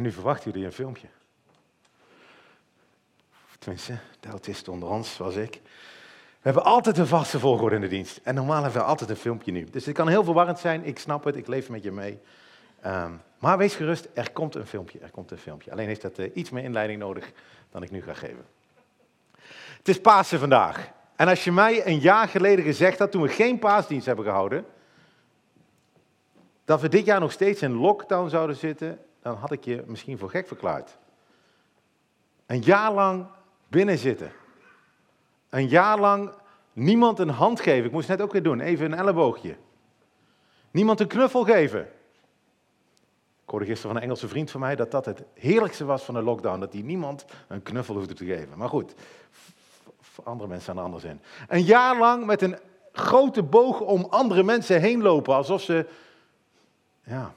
En nu verwachten jullie een filmpje. Tenminste, de autist onder ons, zoals ik. We hebben altijd een vaste volgorde in de dienst. En normaal hebben we altijd een filmpje nu. Dus het kan heel verwarrend zijn, ik snap het, ik leef met je mee. Ehm, maar wees gerust, er komt een filmpje, er komt een filmpje. Alleen heeft dat uh, iets meer inleiding nodig dan ik nu ga geven. Het is Pasen vandaag. En als je mij een jaar geleden gezegd had, toen we geen paasdienst hebben gehouden, dat we dit jaar nog steeds in lockdown zouden zitten, dan had ik je misschien voor gek verklaard. Een jaar lang binnen zitten. Een jaar lang niemand een hand geven. Ik moest het net ook weer doen, even een elleboogje. Niemand een knuffel geven. Ik hoorde gisteren van een Engelse vriend van mij dat dat het heerlijkste was van de lockdown. Dat hij niemand een knuffel hoefde te geven. Maar goed, voor andere mensen zijn er anders in. Een jaar lang met een grote boog om andere mensen heen lopen. Alsof ze, ja,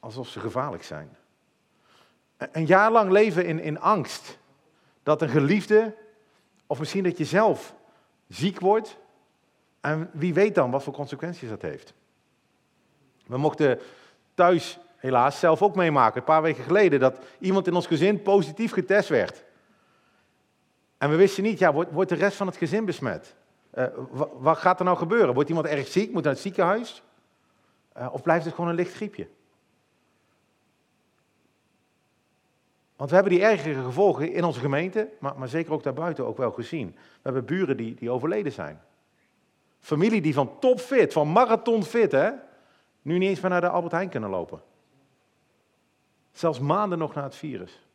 alsof ze gevaarlijk zijn. Een jaar lang leven in, in angst. Dat een geliefde, of misschien dat je zelf ziek wordt. En wie weet dan wat voor consequenties dat heeft. We mochten thuis helaas zelf ook meemaken, een paar weken geleden, dat iemand in ons gezin positief getest werd. En we wisten niet, ja, wordt, wordt de rest van het gezin besmet? Uh, wat gaat er nou gebeuren? Wordt iemand erg ziek? Moet naar het ziekenhuis? Uh, of blijft het gewoon een licht griepje? Want we hebben die ergere gevolgen in onze gemeente, maar, maar zeker ook daarbuiten ook wel gezien. We hebben buren die, die overleden zijn. Familie die van topfit, van marathonfit, hè, nu niet eens meer naar de Albert Heijn kunnen lopen. Zelfs maanden nog na het virus.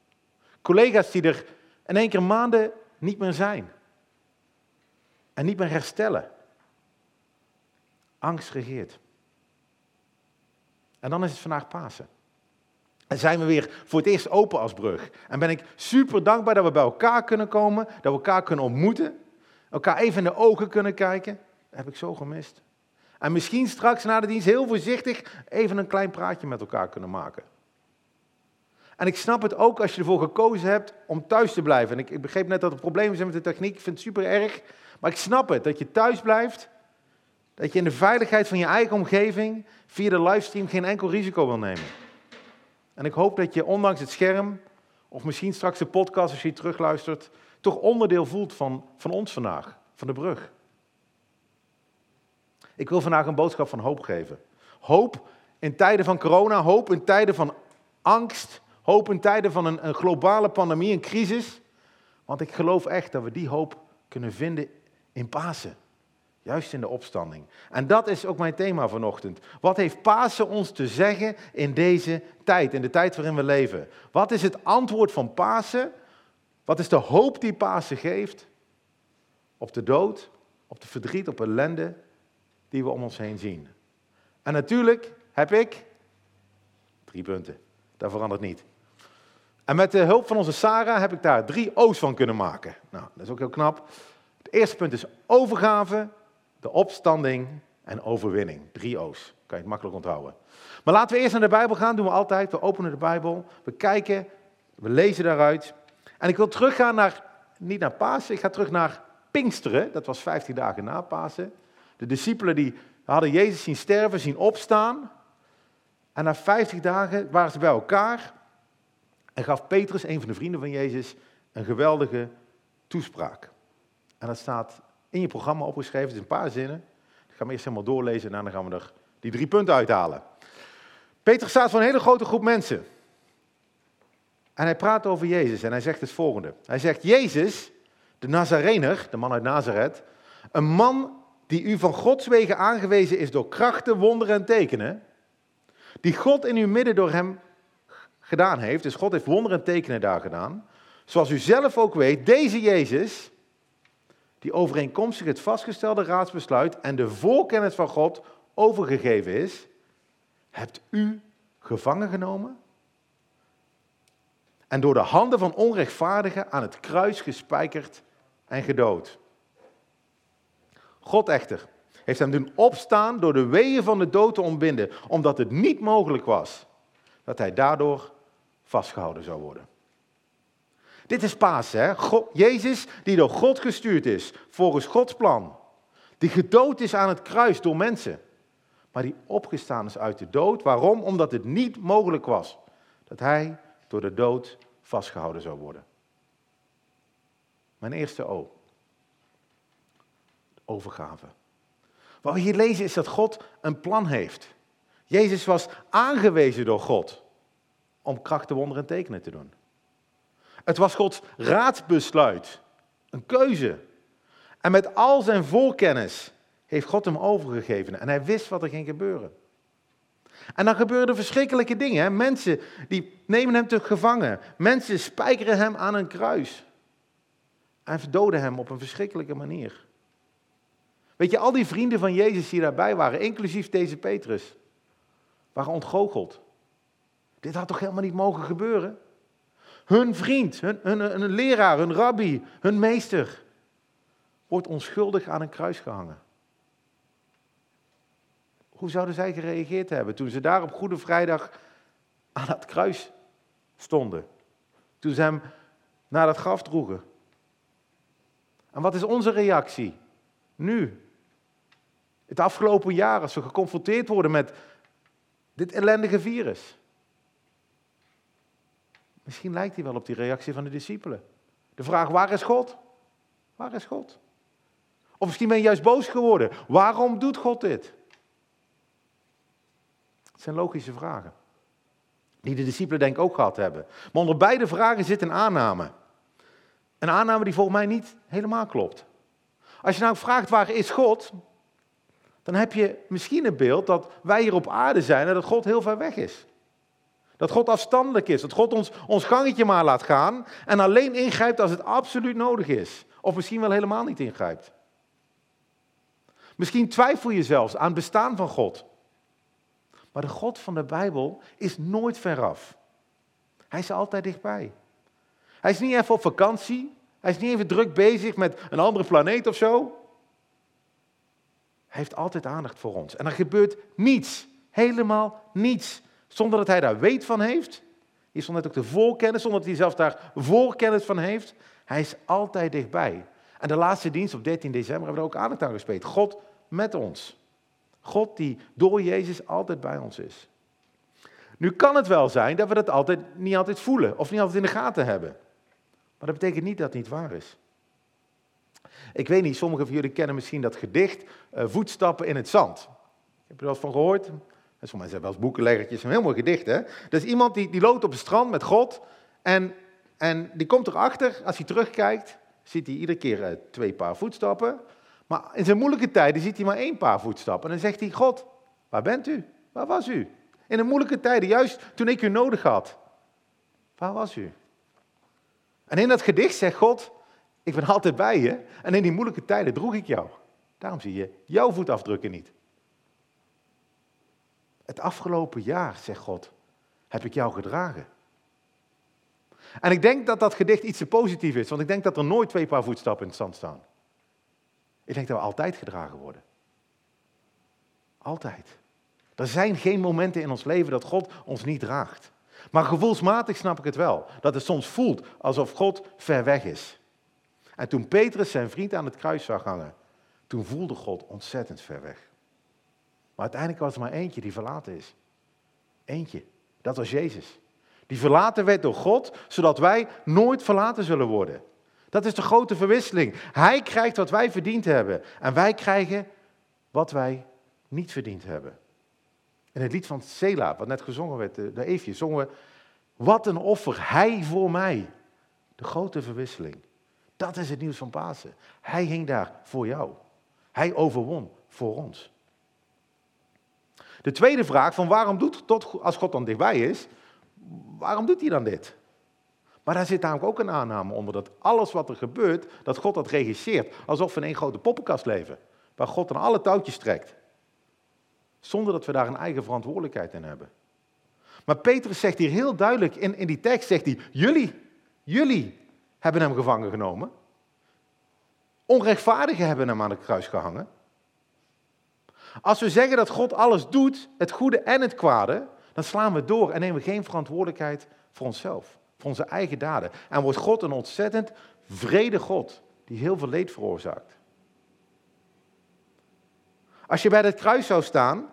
Collega's die er in één keer maanden niet meer zijn. En niet meer herstellen. Angst regeert. En dan is het vandaag Pasen. En zijn we weer voor het eerst open als brug. En ben ik super dankbaar dat we bij elkaar kunnen komen, dat we elkaar kunnen ontmoeten, elkaar even in de ogen kunnen kijken. Dat heb ik zo gemist. En misschien straks na de dienst heel voorzichtig even een klein praatje met elkaar kunnen maken. En ik snap het ook als je ervoor gekozen hebt om thuis te blijven. En ik, ik begreep net dat er problemen zijn met de techniek. Ik vind het super erg. Maar ik snap het, dat je thuis blijft. Dat je in de veiligheid van je eigen omgeving via de livestream geen enkel risico wil nemen. En ik hoop dat je ondanks het scherm, of misschien straks de podcast als je terugluistert, toch onderdeel voelt van, van ons vandaag, van de brug. Ik wil vandaag een boodschap van hoop geven. Hoop in tijden van corona, hoop in tijden van angst, hoop in tijden van een, een globale pandemie, een crisis. Want ik geloof echt dat we die hoop kunnen vinden in Pasen. Juist in de opstanding. En dat is ook mijn thema vanochtend. Wat heeft Pasen ons te zeggen in deze tijd, in de tijd waarin we leven? Wat is het antwoord van Pasen? Wat is de hoop die Pasen geeft op de dood, op de verdriet, op ellende die we om ons heen zien? En natuurlijk heb ik drie punten. Dat verandert niet. En met de hulp van onze Sarah heb ik daar drie O's van kunnen maken. Nou, dat is ook heel knap. Het eerste punt is overgave, de opstanding en overwinning. Drie O's. Kan je het makkelijk onthouden. Maar laten we eerst naar de Bijbel gaan. doen we altijd. We openen de Bijbel. We kijken. We lezen daaruit. En ik wil teruggaan naar, niet naar Pasen. Ik ga terug naar Pinksteren. Dat was 15 dagen na Pasen. De discipelen die hadden Jezus zien sterven, zien opstaan. En na 50 dagen waren ze bij elkaar. En gaf Petrus, een van de vrienden van Jezus, een geweldige toespraak. En dat staat in je programma opgeschreven. Het is een paar zinnen. Ik ga hem eerst helemaal doorlezen en dan gaan we er die drie punten uithalen. Peter staat voor een hele grote groep mensen. En hij praat over Jezus en hij zegt het volgende. Hij zegt, Jezus, de Nazarener, de man uit Nazareth, een man die u van Gods wegen aangewezen is door krachten, wonderen en tekenen, die God in uw midden door hem gedaan heeft, dus God heeft wonderen en tekenen daar gedaan, zoals u zelf ook weet, deze Jezus, die overeenkomstig het vastgestelde raadsbesluit en de voorkennis van God overgegeven is, hebt u gevangen genomen en door de handen van onrechtvaardigen aan het kruis gespijkerd en gedood. God echter heeft hem doen opstaan door de weeën van de dood te ontbinden, omdat het niet mogelijk was dat hij daardoor vastgehouden zou worden. Dit is Pasen, hè? God, Jezus die door God gestuurd is, volgens Gods plan. Die gedood is aan het kruis door mensen. maar die opgestaan is uit de dood. Waarom? Omdat het niet mogelijk was dat hij door de dood vastgehouden zou worden. Mijn eerste O. Overgave. Wat we hier lezen is dat God een plan heeft. Jezus was aangewezen door God om krachten, wonderen en tekenen te doen. Het was Gods raadsbesluit, een keuze. En met al zijn voorkennis heeft God hem overgegeven en hij wist wat er ging gebeuren. En dan gebeuren er verschrikkelijke dingen. Hè? Mensen die nemen hem te gevangen. Mensen spijkeren hem aan een kruis. En verdoden hem op een verschrikkelijke manier. Weet je, al die vrienden van Jezus die daarbij waren, inclusief deze Petrus, waren ontgoocheld. Dit had toch helemaal niet mogen gebeuren? Hun vriend, hun, leraar, hun rabbi, hun meester, wordt onschuldig aan een kruis gehangen. Hoe zouden zij gereageerd hebben toen ze daar op Goede Vrijdag aan het kruis stonden? Toen ze hem naar dat graf droegen. En wat is onze reactie nu? Het afgelopen jaar als we geconfronteerd worden met dit ellendige virus. Misschien lijkt hij wel op die reactie van de discipelen. De vraag, waar is God? Waar is God? Of misschien ben je juist boos geworden. Waarom doet God dit? Het zijn logische vragen. Die de discipelen denk ik ook gehad hebben. Maar onder beide vragen zit een aanname. Een aanname die volgens mij niet helemaal klopt. Als je nou vraagt waar is God, dan heb je misschien een beeld dat wij hier op aarde zijn en dat God heel ver weg is. Dat God afstandelijk is, dat God ons ons gangetje maar laat gaan en alleen ingrijpt als het absoluut nodig is. Of misschien wel helemaal niet ingrijpt. Misschien twijfel je zelfs aan het bestaan van God. Maar de God van de Bijbel is nooit veraf. Hij is altijd dichtbij. Hij is niet even op vakantie. Hij is niet even druk bezig met een andere planeet of zo. Hij heeft altijd aandacht voor ons. En er gebeurt niets, helemaal niets, zonder dat hij daar weet van heeft. Hier stond net ook de voorkennis, zonder dat hij zelfs daar voorkennis van heeft. Hij is altijd dichtbij. En de laatste dienst op 13 december hebben we er ook aandacht aan gespeeld. God met ons. God die door Jezus altijd bij ons is. Nu kan het wel zijn dat we dat altijd, niet altijd voelen of niet altijd in de gaten hebben. Maar dat betekent niet dat het niet waar is. Ik weet niet, sommigen van jullie kennen misschien dat gedicht uh, Voetstappen in het zand. Heb je er wel van gehoord? En sommige mensen hebben wel eens boekenleggertjes, een heel mooi gedicht. Hè? Is iemand die, die loopt op het strand met God en, en die komt erachter, als hij terugkijkt, ziet hij iedere keer uh, twee paar voetstappen. Maar in zijn moeilijke tijden ziet hij maar één paar voetstappen. En dan zegt hij, God, waar bent u? Waar was u? In de moeilijke tijden, juist toen ik u nodig had. Waar was u? En in dat gedicht zegt God, ik ben altijd bij je en in die moeilijke tijden droeg ik jou. Daarom zie je jouw voetafdrukken niet. Het afgelopen jaar, zegt God, heb ik jou gedragen. En ik denk dat dat gedicht iets te positief is, want ik denk dat er nooit twee paar voetstappen in het zand staan. Ik denk dat we altijd gedragen worden. Altijd. Er zijn geen momenten in ons leven dat God ons niet draagt. Maar gevoelsmatig snap ik het wel. Dat het soms voelt alsof God ver weg is. En toen Petrus zijn vriend aan het kruis zag hangen, toen voelde God ontzettend ver weg. Maar uiteindelijk was er maar eentje die verlaten is. Eentje. Dat was Jezus. Die verlaten werd door God, zodat wij nooit verlaten zullen worden. Dat is de grote verwisseling. Hij krijgt wat wij verdiend hebben. En wij krijgen wat wij niet verdiend hebben. In het lied van Sela, wat net gezongen werd, de, de Eefje, zongen we... Wat een offer, hij voor mij. De grote verwisseling. Dat is het nieuws van Pasen. Hij hing daar voor jou. Hij overwon voor ons. De tweede vraag van waarom doet God, als God dan dichtbij is, waarom doet hij dan dit? Maar daar zit namelijk ook een aanname onder dat alles wat er gebeurt, dat God dat regisseert. Alsof we in één grote poppenkast leven, waar God dan alle touwtjes trekt. Zonder dat we daar een eigen verantwoordelijkheid in hebben. Maar Petrus zegt hier heel duidelijk in, in die tekst, zegt hij, jullie, jullie hebben hem gevangen genomen. Onrechtvaardigen hebben hem aan het kruis gehangen. Als we zeggen dat God alles doet, het goede en het kwade, dan slaan we door en nemen we geen verantwoordelijkheid voor onszelf, voor onze eigen daden. En wordt God een ontzettend vrede God, die heel veel leed veroorzaakt. Als je bij het kruis zou staan,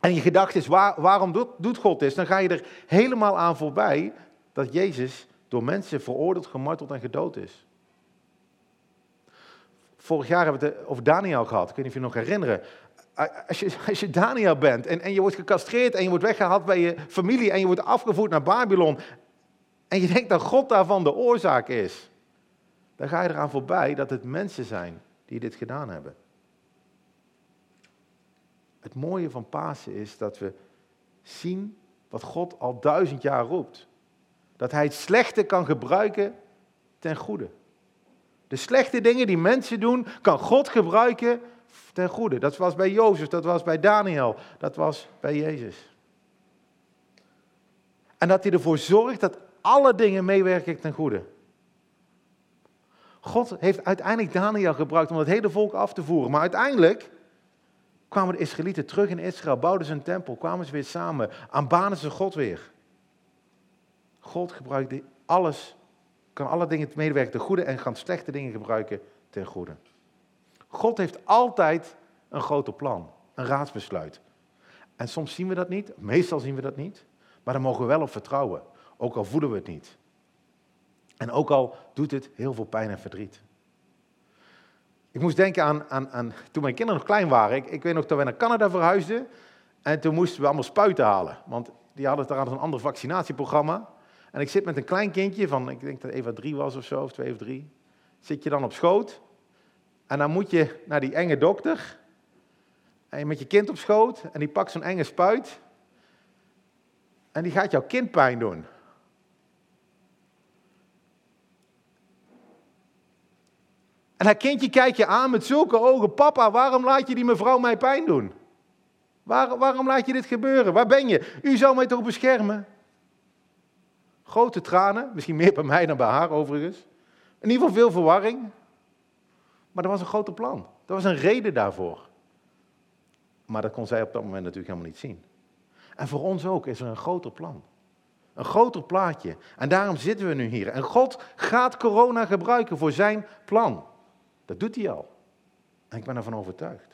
en je gedachte is, waar, waarom doet, doet God dit? Dan ga je er helemaal aan voorbij dat Jezus door mensen veroordeeld, gemarteld en gedood is. Vorig jaar hebben we het over Daniel gehad. Ik weet niet of je, je nog herinneren. Als je, Daniel bent en, en je wordt gecastreerd en je wordt weggehaald bij je familie en je wordt afgevoerd naar Babylon en je denkt dat God daarvan de oorzaak is, dan ga je eraan voorbij dat het mensen zijn die dit gedaan hebben. Het mooie van Pasen is dat we zien wat God al duizend jaar roept. Dat hij het slechte kan gebruiken ten goede. De slechte dingen die mensen doen, kan God gebruiken ten goede. Dat was bij Jozef, dat was bij Daniel, dat was bij Jezus. En dat hij ervoor zorgt dat alle dingen meewerken ten goede. God heeft uiteindelijk Daniel gebruikt om het hele volk af te voeren. Maar uiteindelijk kwamen de Israëlieten terug in Israël, bouwden ze een tempel, kwamen ze weer samen, aanbanen ze God weer. God gebruikt alles, kan alle dingen medewerken ten goede en kan slechte dingen gebruiken ten goede. God heeft altijd een groter plan, een raadsbesluit. En soms zien we dat niet, meestal zien we dat niet, maar daar mogen we wel op vertrouwen, ook al voelen we het niet. En ook al doet het heel veel pijn en verdriet. Ik moest denken aan, aan, toen mijn kinderen nog klein waren. Ik, ik weet nog dat we naar Canada verhuisden. En toen moesten we allemaal spuiten halen. Want die hadden daar een ander vaccinatieprogramma. En ik zit met een klein kindje van, ik denk dat Eva drie was of zo, of twee of drie. Zit je dan op schoot. En dan moet je naar die enge dokter. En je met je kind op schoot. En die pakt zo'n enge spuit. En die gaat jouw kind pijn doen. En haar kindje kijkt je aan met zulke ogen. Papa, waarom laat je die mevrouw mij pijn doen? waarom laat je dit gebeuren? Waar ben je? U zou mij toch beschermen? Grote tranen, misschien meer bij mij dan bij haar overigens. In ieder geval veel verwarring. Maar er was een groter plan. Er was een reden daarvoor. Maar dat kon zij op dat moment natuurlijk helemaal niet zien. En voor ons ook is er een groter plan. Een groter plaatje. En daarom zitten we nu hier. En God gaat corona gebruiken voor zijn plan. Dat doet hij al. En ik ben ervan overtuigd.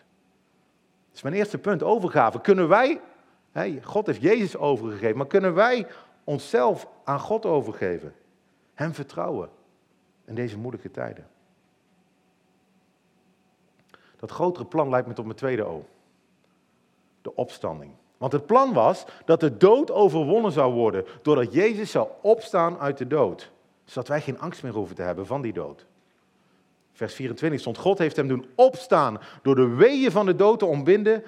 Dat is mijn eerste punt, overgave. Kunnen wij, God heeft Jezus overgegeven, maar kunnen wij onszelf aan God overgeven? Hem vertrouwen in deze moeilijke tijden. Dat grotere plan lijkt me tot mijn tweede O. De opstanding. Want het plan was dat de dood overwonnen zou worden doordat Jezus zou opstaan uit de dood. Zodat wij geen angst meer hoeven te hebben van die dood. Vers 24 stond, God heeft hem doen opstaan door de weeën van de dood te ontbinden,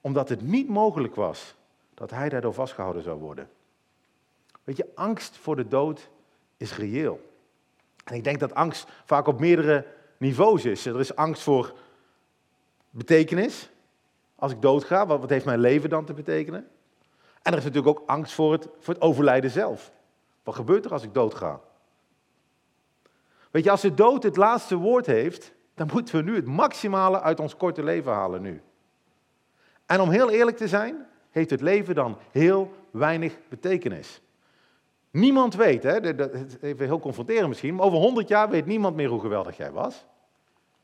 omdat het niet mogelijk was dat hij daardoor vastgehouden zou worden. Weet je, angst voor de dood is reëel. En ik denk dat angst vaak op meerdere niveaus is. Er is angst voor betekenis. Als ik doodga, wat heeft mijn leven dan te betekenen? En er is natuurlijk ook angst voor het, voor het overlijden zelf. Wat gebeurt er als ik doodga? Weet je, als de dood het laatste woord heeft, dan moeten we nu het maximale uit ons korte leven halen nu. En om heel eerlijk te zijn, heeft het leven dan heel weinig betekenis. Niemand weet, hè, even heel confronterend misschien, maar over 100 jaar weet niemand meer hoe geweldig jij was.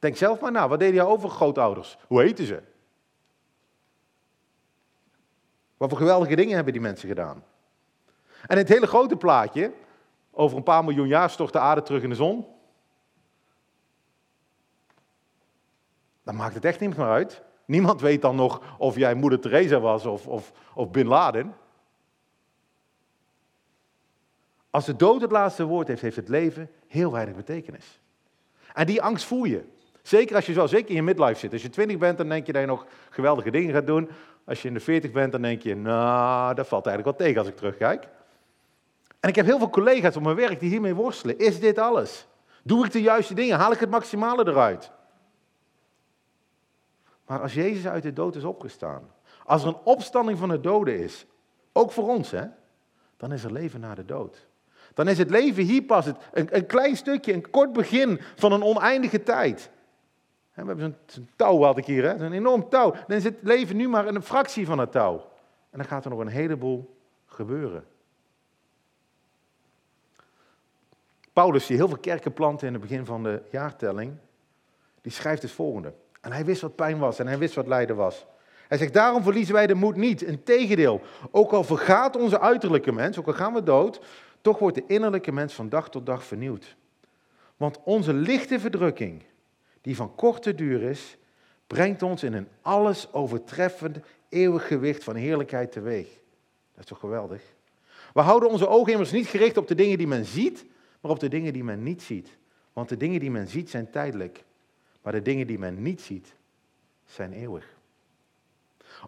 Denk zelf maar na, wat deden jouw overgrootouders? Hoe heten ze? Wat voor geweldige dingen hebben die mensen gedaan? En het hele grote plaatje, over een paar miljoen jaar stort de aarde terug in de zon. Dan maakt het echt niet meer uit. Niemand weet dan nog of jij moeder Teresa was of, of, of Bin Laden. Als de dood het laatste woord heeft, heeft het leven heel weinig betekenis. En die angst voel je. Zeker als je zo, zeker in je midlife zit. Als je 20 bent, dan denk je dat je nog geweldige dingen gaat doen. Als je in de 40 bent, dan denk je, nou, dat valt eigenlijk wel tegen als ik terugkijk. En ik heb heel veel collega's op mijn werk die hiermee worstelen. Is dit alles? Doe ik de juiste dingen? Haal ik het maximale eruit? Maar als Jezus uit de dood is opgestaan, als er een opstanding van de doden is, ook voor ons, hè, dan is er leven na de dood. Dan is het leven hier pas het, een, een klein stukje, een kort begin van een oneindige tijd. We hebben zo'n touw had ik hier, een enorm touw. Dan het leven nu maar een fractie van het touw. En dan gaat er nog een heleboel gebeuren. Paulus, die heel veel kerken plantte in het begin van de jaartelling, die schrijft het volgende. En hij wist wat pijn was en hij wist wat lijden was. Hij zegt, daarom verliezen wij de moed niet. Integendeel, ook al vergaat onze uiterlijke mens, ook al gaan we dood, toch wordt de innerlijke mens van dag tot dag vernieuwd. Want onze lichte verdrukking, die van korte duur is, brengt ons in een alles overtreffend eeuwig gewicht van heerlijkheid teweeg. Dat is toch geweldig? We houden onze ogen immers niet gericht op de dingen die men ziet, maar op de dingen die men niet ziet. Want de dingen die men ziet zijn tijdelijk, maar de dingen die men niet ziet zijn eeuwig.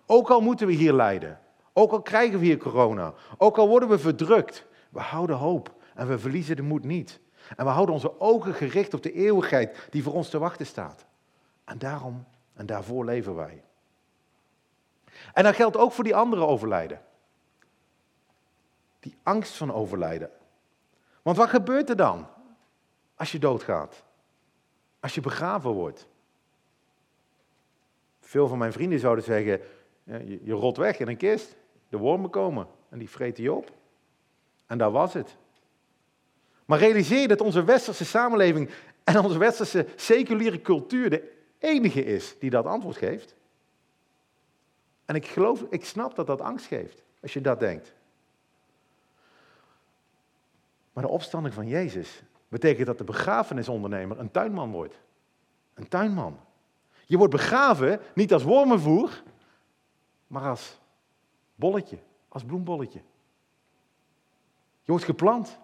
Ook al moeten we hier lijden, ook al krijgen we hier corona, ook al worden we verdrukt, we houden hoop en we verliezen de moed niet. En we houden onze ogen gericht op de eeuwigheid die voor ons te wachten staat. En daarom en daarvoor leven wij. En dat geldt ook voor die andere overlijden. Die angst van overlijden. Want wat gebeurt er dan als je doodgaat? Als je begraven wordt? Veel van mijn vrienden zouden zeggen, je, rolt weg in een kist, de wormen komen en die vreten je op. En daar was het. Maar realiseer je dat onze westerse samenleving en onze westerse seculiere cultuur de enige is die dat antwoord geeft? En ik geloof, ik snap dat dat angst geeft, als je dat denkt. Maar de opstanding van Jezus betekent dat de begrafenisondernemer een tuinman wordt. Een tuinman. Je wordt begraven niet als wormenvoer, maar als bolletje, als bloembolletje. Je wordt geplant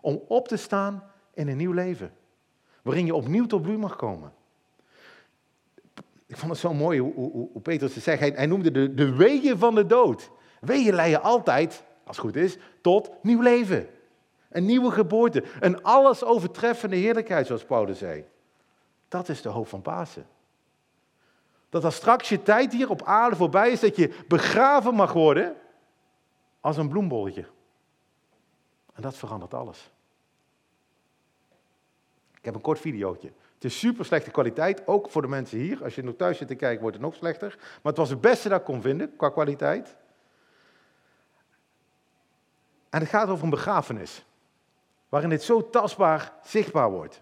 om op te staan in een nieuw leven, waarin je opnieuw tot bloei mag komen. Ik vond het zo mooi hoe, hoe, hoe Petrus het zegt. Hij, hij noemde de, de wegen van de dood. Wegen leiden altijd, als het goed is, tot nieuw leven. Een nieuwe geboorte. Een alles overtreffende heerlijkheid, zoals Paulus zei. Dat is de hoop van Pasen. Dat als straks je tijd hier op aarde voorbij is, dat je begraven mag worden als een bloembolletje. En dat verandert alles. Ik heb een kort videootje. Het is super slechte kwaliteit, ook voor de mensen hier. Als je nog thuis zit te kijken, wordt het nog slechter. Maar het was het beste dat ik kon vinden qua kwaliteit. En het gaat over een begrafenis, waarin dit zo tastbaar zichtbaar wordt.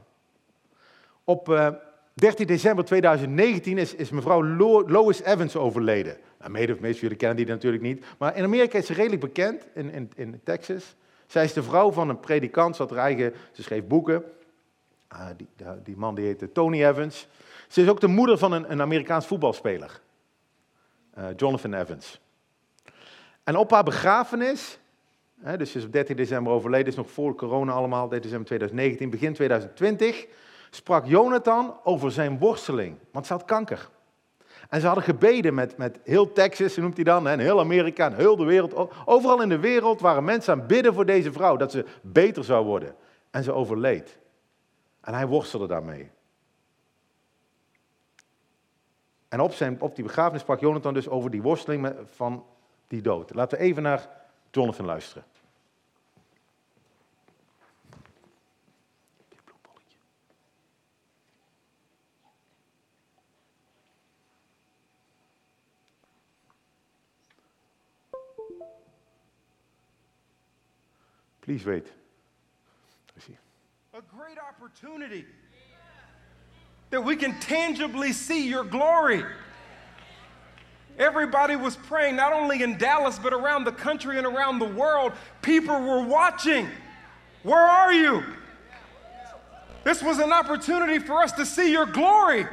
Op 13 eh, december 2019 is, is mevrouw Lois Evans overleden. Nou, mede of jullie kennen die natuurlijk niet. Maar in Amerika is ze redelijk bekend, in, in, in Texas. Zij is de vrouw van een predikant, ze had haar eigen, ze schreef boeken. Uh, die, die, man die heette Tony Evans. Ze is ook de moeder van een, een Amerikaans voetbalspeler. Uh, Jonathan Evans. En op haar begrafenis, hè, dus ze is op 13 december overleden, is nog voor corona allemaal, 13 december 2019, begin 2020, sprak Jonathan over zijn worsteling, want ze had kanker. En ze hadden gebeden met, met heel Texas, noemt hij dan, en heel Amerika en heel de wereld. Overal in de wereld waren mensen aan het bidden voor deze vrouw, dat ze beter zou worden. En ze overleed. En hij worstelde daarmee. En op, zijn, op die begrafenis sprak Jonathan dus over die worsteling van die dood. Laten we even naar Jonathan luisteren. Please wait. I see. a great opportunity that we can tangibly see your glory. Everybody was praying, not only in Dallas, but around the country and around the world. People were watching. Where are you? This was an opportunity for us to see your glory.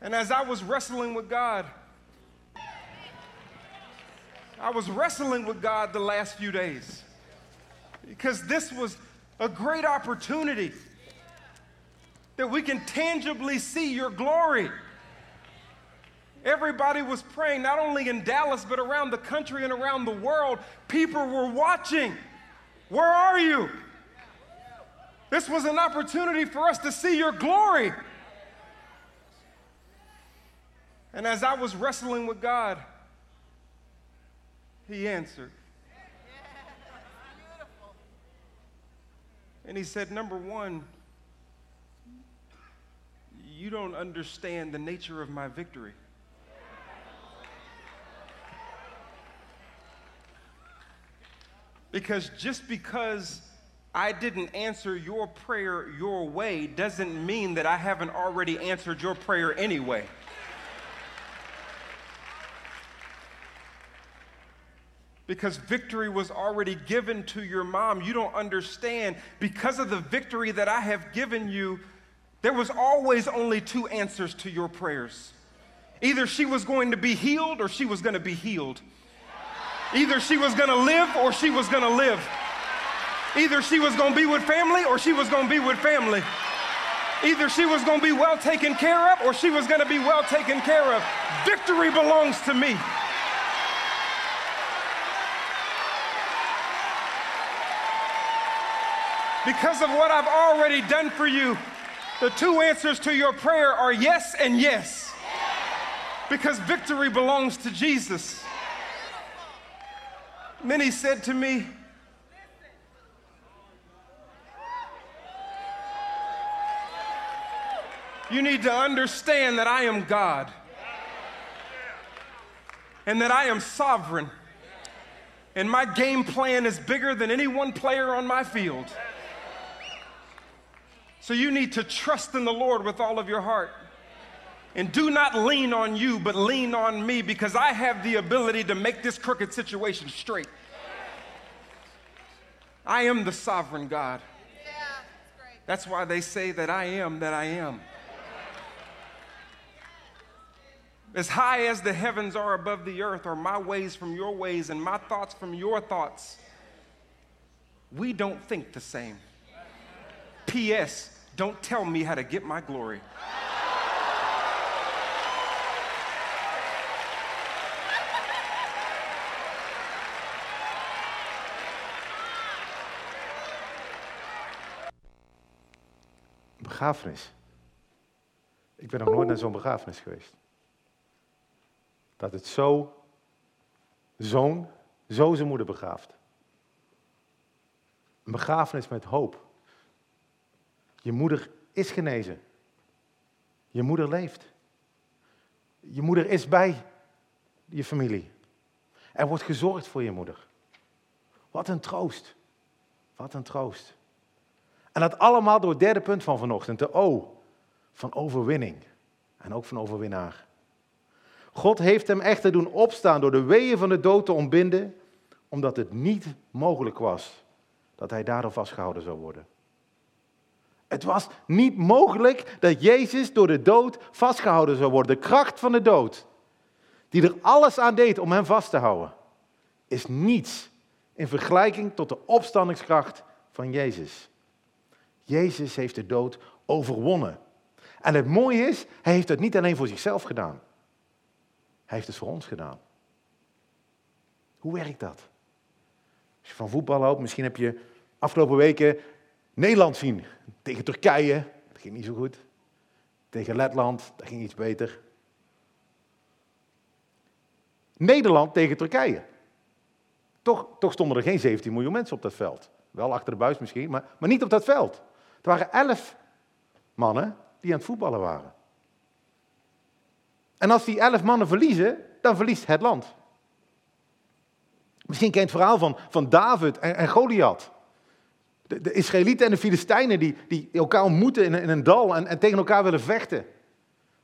And as I was wrestling with God, I was wrestling with God the last few days because this was a great opportunity that we can tangibly see your glory. Everybody was praying, not only in Dallas, but around the country and around the world. People were watching. Where are you? This was an opportunity for us to see your glory. And as I was wrestling with God, He answered. And he said, Number one, you don't understand the nature of my victory. Because just because I didn't answer your prayer your way doesn't mean that I haven't already answered your prayer anyway. Because victory was already given to your mom. You don't understand. Because of the victory that I have given you, there was always only two answers to your prayers. Either she was going to be healed or she was going to be healed. Either she was going to live or she was going to live. Either she was going to be with family or she was going to be with family. Either she was going to be well taken care of or she was going to be well taken care of. Victory belongs to me. Because of what I've already done for you, the two answers to your prayer are yes and yes. Because victory belongs to Jesus. Many said to me, You need to understand that I am God and that I am sovereign. And my game plan is bigger than any one player on my field. So you need to trust in the Lord with all of your heart. And do not lean on you, but lean on me because I have the ability to make this crooked situation straight. I am the sovereign God. That's why they say that I am that I am. As high as the heavens are above the earth are my ways from your ways and my thoughts from your thoughts. We don't think the same. P.S. Don't tell me how to get my glory. Begrafenis. Ik ben nog nooit naar zo'n begrafenis geweest. Dat het zo, zoon, zo zijn moeder begraaft. Een begrafenis met hoop. Je moeder is genezen. Je moeder leeft. Je moeder is bij je familie. Er wordt gezorgd voor je moeder. Wat een troost. Wat een troost. En dat allemaal door het derde punt van vanochtend, de O van overwinning. En ook van overwinnaar. God heeft hem echter doen opstaan door de weeën van de dood te ontbinden, omdat het niet mogelijk was dat hij daardoor vastgehouden zou worden. Het was niet mogelijk dat Jezus door de dood vastgehouden zou worden. De kracht van de dood, die er alles aan deed om hem vast te houden, is niets in vergelijking tot de opstandingskracht van Jezus. Jezus heeft de dood overwonnen. En het mooie is, hij heeft het niet alleen voor zichzelf gedaan. Hij heeft het voor ons gedaan. Hoe werkt dat? Als je van voetbal houdt, misschien heb je afgelopen weken Nederland zien tegen Turkije. Dat ging niet zo goed. Tegen Letland, dat ging iets beter. Nederland tegen Turkije. Toch, toch stonden er geen 17 miljoen mensen op dat veld. Wel achter de buis misschien, maar, maar niet op dat veld. Er waren elf mannen die aan het voetballen waren. En als die elf mannen verliezen, dan verliest het land. Misschien kent het verhaal van, van David en, en Goliath. De, de, Israëlieten en de Filistijnen die, die elkaar ontmoeten in, een dal en, en, tegen elkaar willen vechten.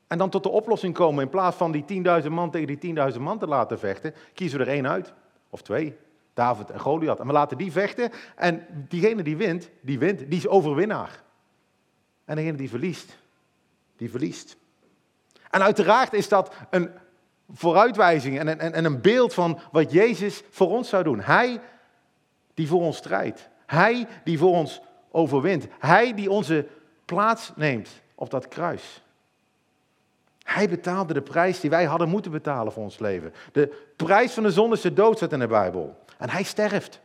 En dan tot de oplossing komen. In plaats van die 10.000 man tegen die 10.000 man te laten vechten, kiezen we er één uit. Of twee. David en Goliath. En we laten die vechten. En diegene die wint, die wint. Die is overwinnaar. En degene die verliest, die verliest. En uiteraard is dat een vooruitwijzing en een, en een beeld van wat Jezus voor ons zou doen. Hij die voor ons strijdt. Hij die voor ons overwint. Hij die onze plaats neemt op dat kruis. Hij betaalde de prijs die wij hadden moeten betalen voor ons leven. De prijs van de zonde is de dood, staat in de Bijbel. En hij sterft.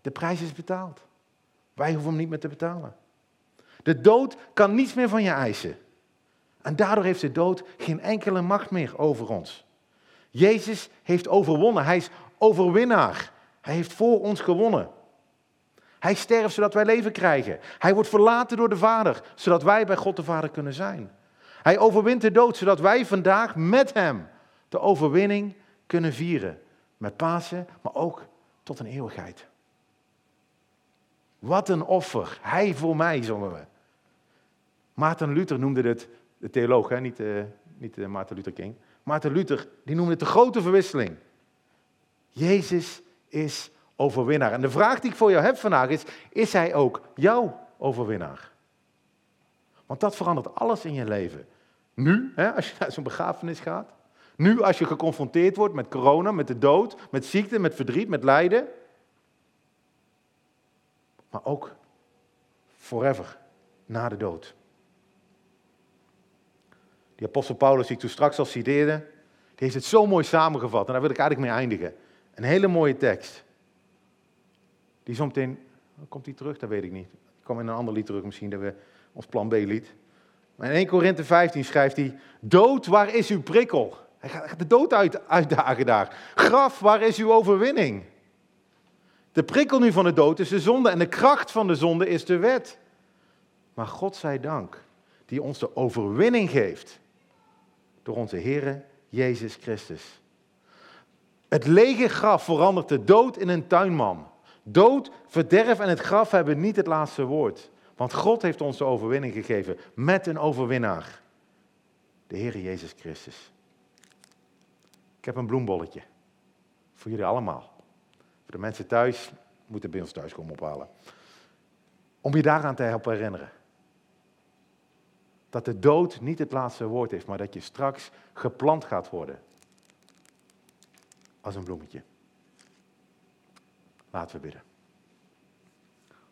De prijs is betaald. Wij hoeven hem niet meer te betalen. De dood kan niets meer van je eisen. En daardoor heeft de dood geen enkele macht meer over ons. Jezus heeft overwonnen. Hij is overwinnaar. Hij heeft voor ons gewonnen. Hij sterft zodat wij leven krijgen. Hij wordt verlaten door de Vader, zodat wij bij God de Vader kunnen zijn. Hij overwint de dood, zodat wij vandaag met Hem de overwinning kunnen vieren. Met Pasen, maar ook tot een eeuwigheid. Wat een offer. Hij voor mij, zongen we. Maarten Luther noemde het, de theoloog, hè? niet, uh, niet uh, Maarten Luther King. Maarten Luther, die noemde het de grote verwisseling. Jezus is overwinnaar. En de vraag die ik voor jou heb vandaag is, is hij ook jouw overwinnaar? Want dat verandert alles in je leven. Nu, hè, als je naar zo'n begrafenis gaat. Nu, als je geconfronteerd wordt met corona, met de dood, met ziekte, met verdriet, met lijden. Maar ook forever, na de dood. Die apostel Paulus, die ik toen straks al citeerde, die heeft het zo mooi samengevat. En daar wil ik eigenlijk mee eindigen. Een hele mooie tekst. Die zometeen, komt die terug? Dat weet ik niet. Ik kom in een ander lied terug misschien, dat we ons plan B lied. Maar in 1 Korinthe 15 schrijft hij, dood, waar is uw prikkel? Hij gaat de dood uit, uitdagen daar. Graf, waar is uw overwinning? De prikkel nu van de dood is de zonde en de kracht van de zonde is de wet. Maar God zij dank, die ons de overwinning geeft door onze Heer Jezus Christus. Het lege graf verandert de dood in een tuinman. Dood, verderf en het graf hebben niet het laatste woord. Want God heeft ons de overwinning gegeven met een overwinnaar. De Heer Jezus Christus. Ik heb een bloembolletje. Voor jullie allemaal. Voor de mensen thuis, moeten bij ons thuis komen ophalen. Om je daaraan te helpen herinneren. Dat de dood niet het laatste woord heeft, maar dat je straks geplant gaat worden. Als een bloemetje. Laten we bidden.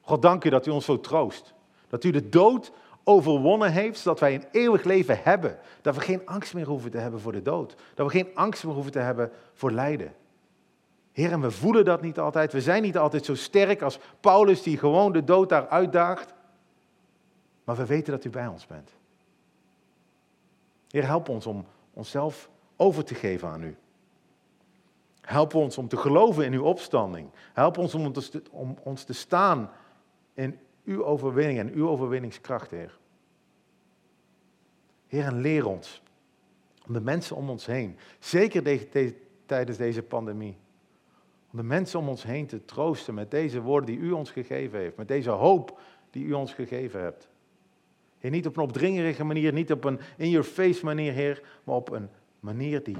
God, dank u dat u ons zo troost. Dat u de dood overwonnen heeft, zodat wij een eeuwig leven hebben. Dat we geen angst meer hoeven te hebben voor de dood. Dat we geen angst meer hoeven te hebben voor lijden. Heer, en we voelen dat niet altijd. We zijn niet altijd zo sterk als Paulus die gewoon de dood daar uitdaagt. Maar we weten dat u bij ons bent. Heer, help ons om onszelf over te geven aan u. Help ons om te geloven in uw opstanding. Help ons om, om ons te staan in uw overwinning en uw overwinningskracht, Heer. Heer, en leer ons om de mensen om ons heen, zeker tijdens deze pandemie, om de mensen om ons heen te troosten met deze woorden die u ons gegeven heeft, met deze hoop die u ons gegeven hebt. Heer, niet op een opdringerige manier, niet op een in-your-face manier, Heer, maar op een manier die,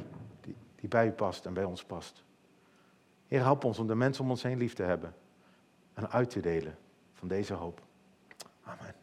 die bij u past en bij ons past. Heer, help ons om de mensen om ons heen lief te hebben en uit te delen van deze hoop. Amen.